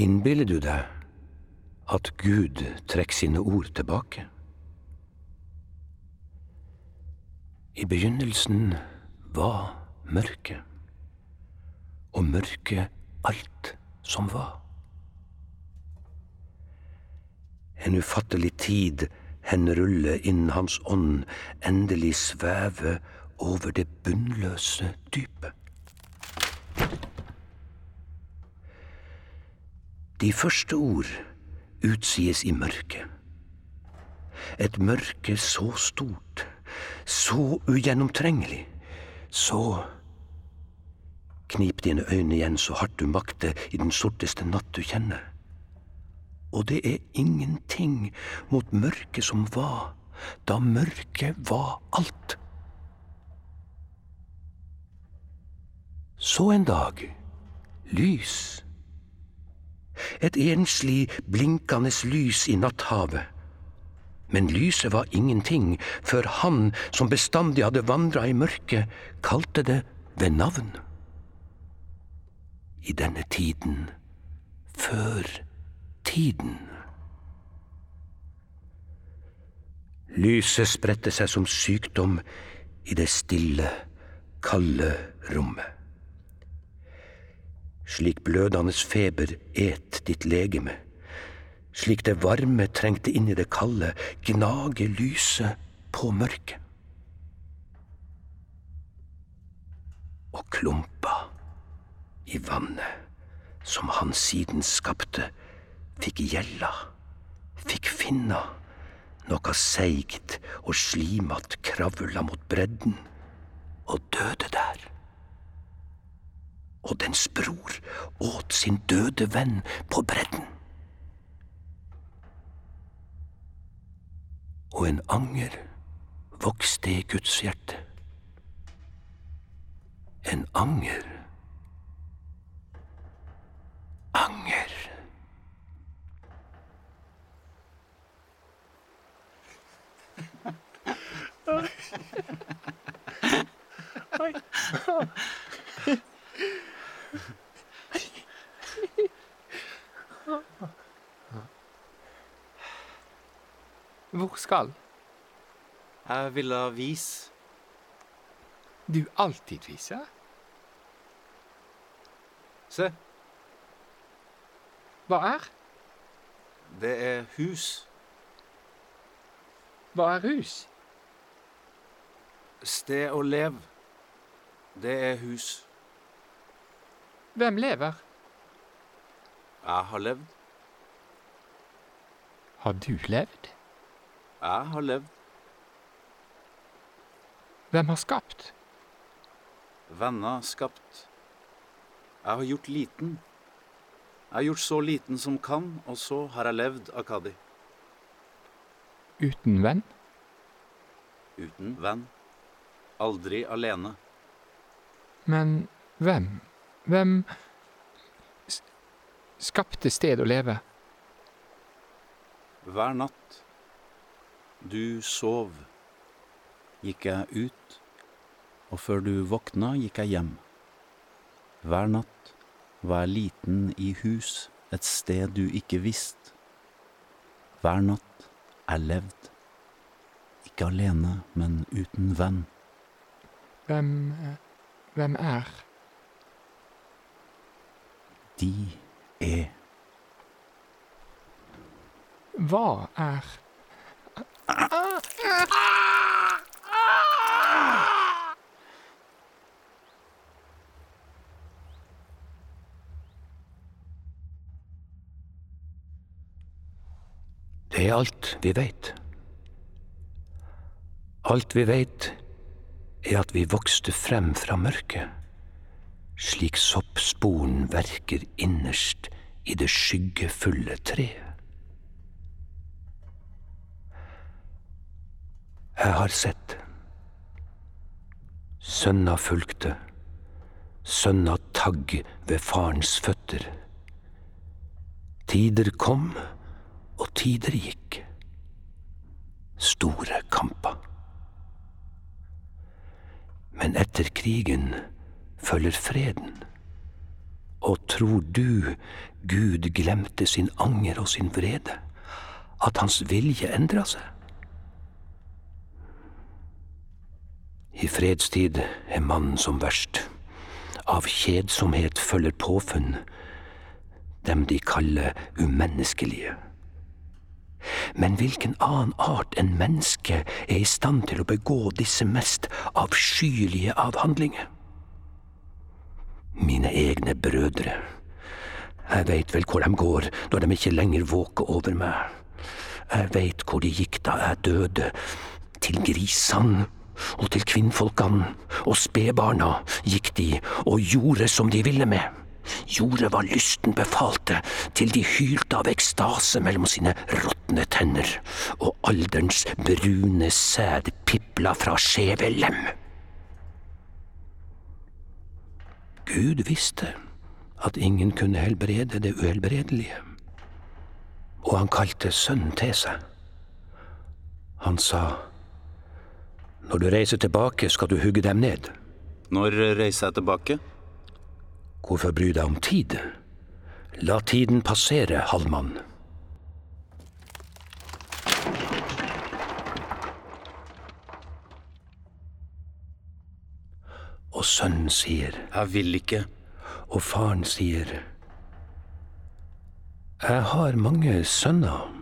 Innbiller du deg at Gud trekker sine ord tilbake? I begynnelsen var mørket, og mørket alt som var. En ufattelig tid henruller innen hans ånd endelig svever over det bunnløse dypet. De første ord utsies i mørket. Et mørke så stort, så ugjennomtrengelig, så Knip dine øyne igjen så hardt du makter i den sorteste natt du kjenner. Og det er ingenting mot mørket som var, da mørket var alt. Så en dag lys. Et enslig, blinkende lys i natthavet. Men lyset var ingenting før han som bestandig hadde vandra i mørket, kalte det ved navn. I denne tiden, før tiden. Lyset spredte seg som sykdom i det stille, kalde rommet. Slik blødende feber et ditt legeme, slik det varme trengte inn i det kalde, gnage lyset på mørket. Og klumpa i vannet som han siden skapte, fikk gjelda, fikk finna, noe seigt og slimat kravla mot bredden og døde der. Og dens bror åt sin døde venn på bredden. Og en anger vokste i Guds hjerte. En anger Anger. Hvor skal? Jeg ville vise. Du alltid viser? Se, Hva er? det er hus. Hva er hus? Sted å leve. Det er hus. Hvem lever? Jeg har levd. Har du levd? Jeg har levd. Hvem har skapt? Venner skapt. Jeg har gjort liten. Jeg har gjort så liten som kan, og så har jeg levd Akadi. Uten venn? Uten venn. Aldri alene. Men hvem? Hvem skapte sted å leve? Hver natt. Du sov. Gikk jeg ut, og før du våkna, gikk jeg hjem. Hver natt var jeg liten i hus, et sted du ikke visste. Hver natt jeg levd. Ikke alene, men uten venn. Hvem Hvem er? De er Hva er? Er alt vi veit. Alt vi veit, er at vi vokste frem fra mørket, slik soppsporen verker innerst i det skyggefulle treet. Jeg har sett. Sønna fulgte, sønna tagg ved farens føtter. Tider kom, tider gikk. Store kamper. Men etter krigen følger freden, Og tror du Gud glemte sin anger og sin vrede? At hans vilje endra seg? I fredstid er mannen som verst. Av kjedsomhet følger påfunn, dem de kaller umenneskelige. Men hvilken annen art enn menneske er i stand til å begå disse mest avskyelige avhandlinger? Mine egne brødre. Jeg veit vel hvor de går når de ikke lenger våker over meg. Jeg veit hvor de gikk da jeg døde. Til grisene og til kvinnfolkene og spedbarna gikk de og gjorde som de ville med. Gjorde hva lysten befalte, til de hylte av ekstase mellom sine råtne tenner, og alderens brune sæd pipla fra skjeve lem. Gud visste at ingen kunne helbrede det uhelbredelige, og han kalte sønnen til seg. Han sa, Når du reiser tilbake, skal du hugge dem ned. Når reiser jeg tilbake? Hvorfor bry deg om tid? La tiden passere, halvmann. Og sønnen sier, Jeg vil ikke. og faren sier, Jeg har mange sønner,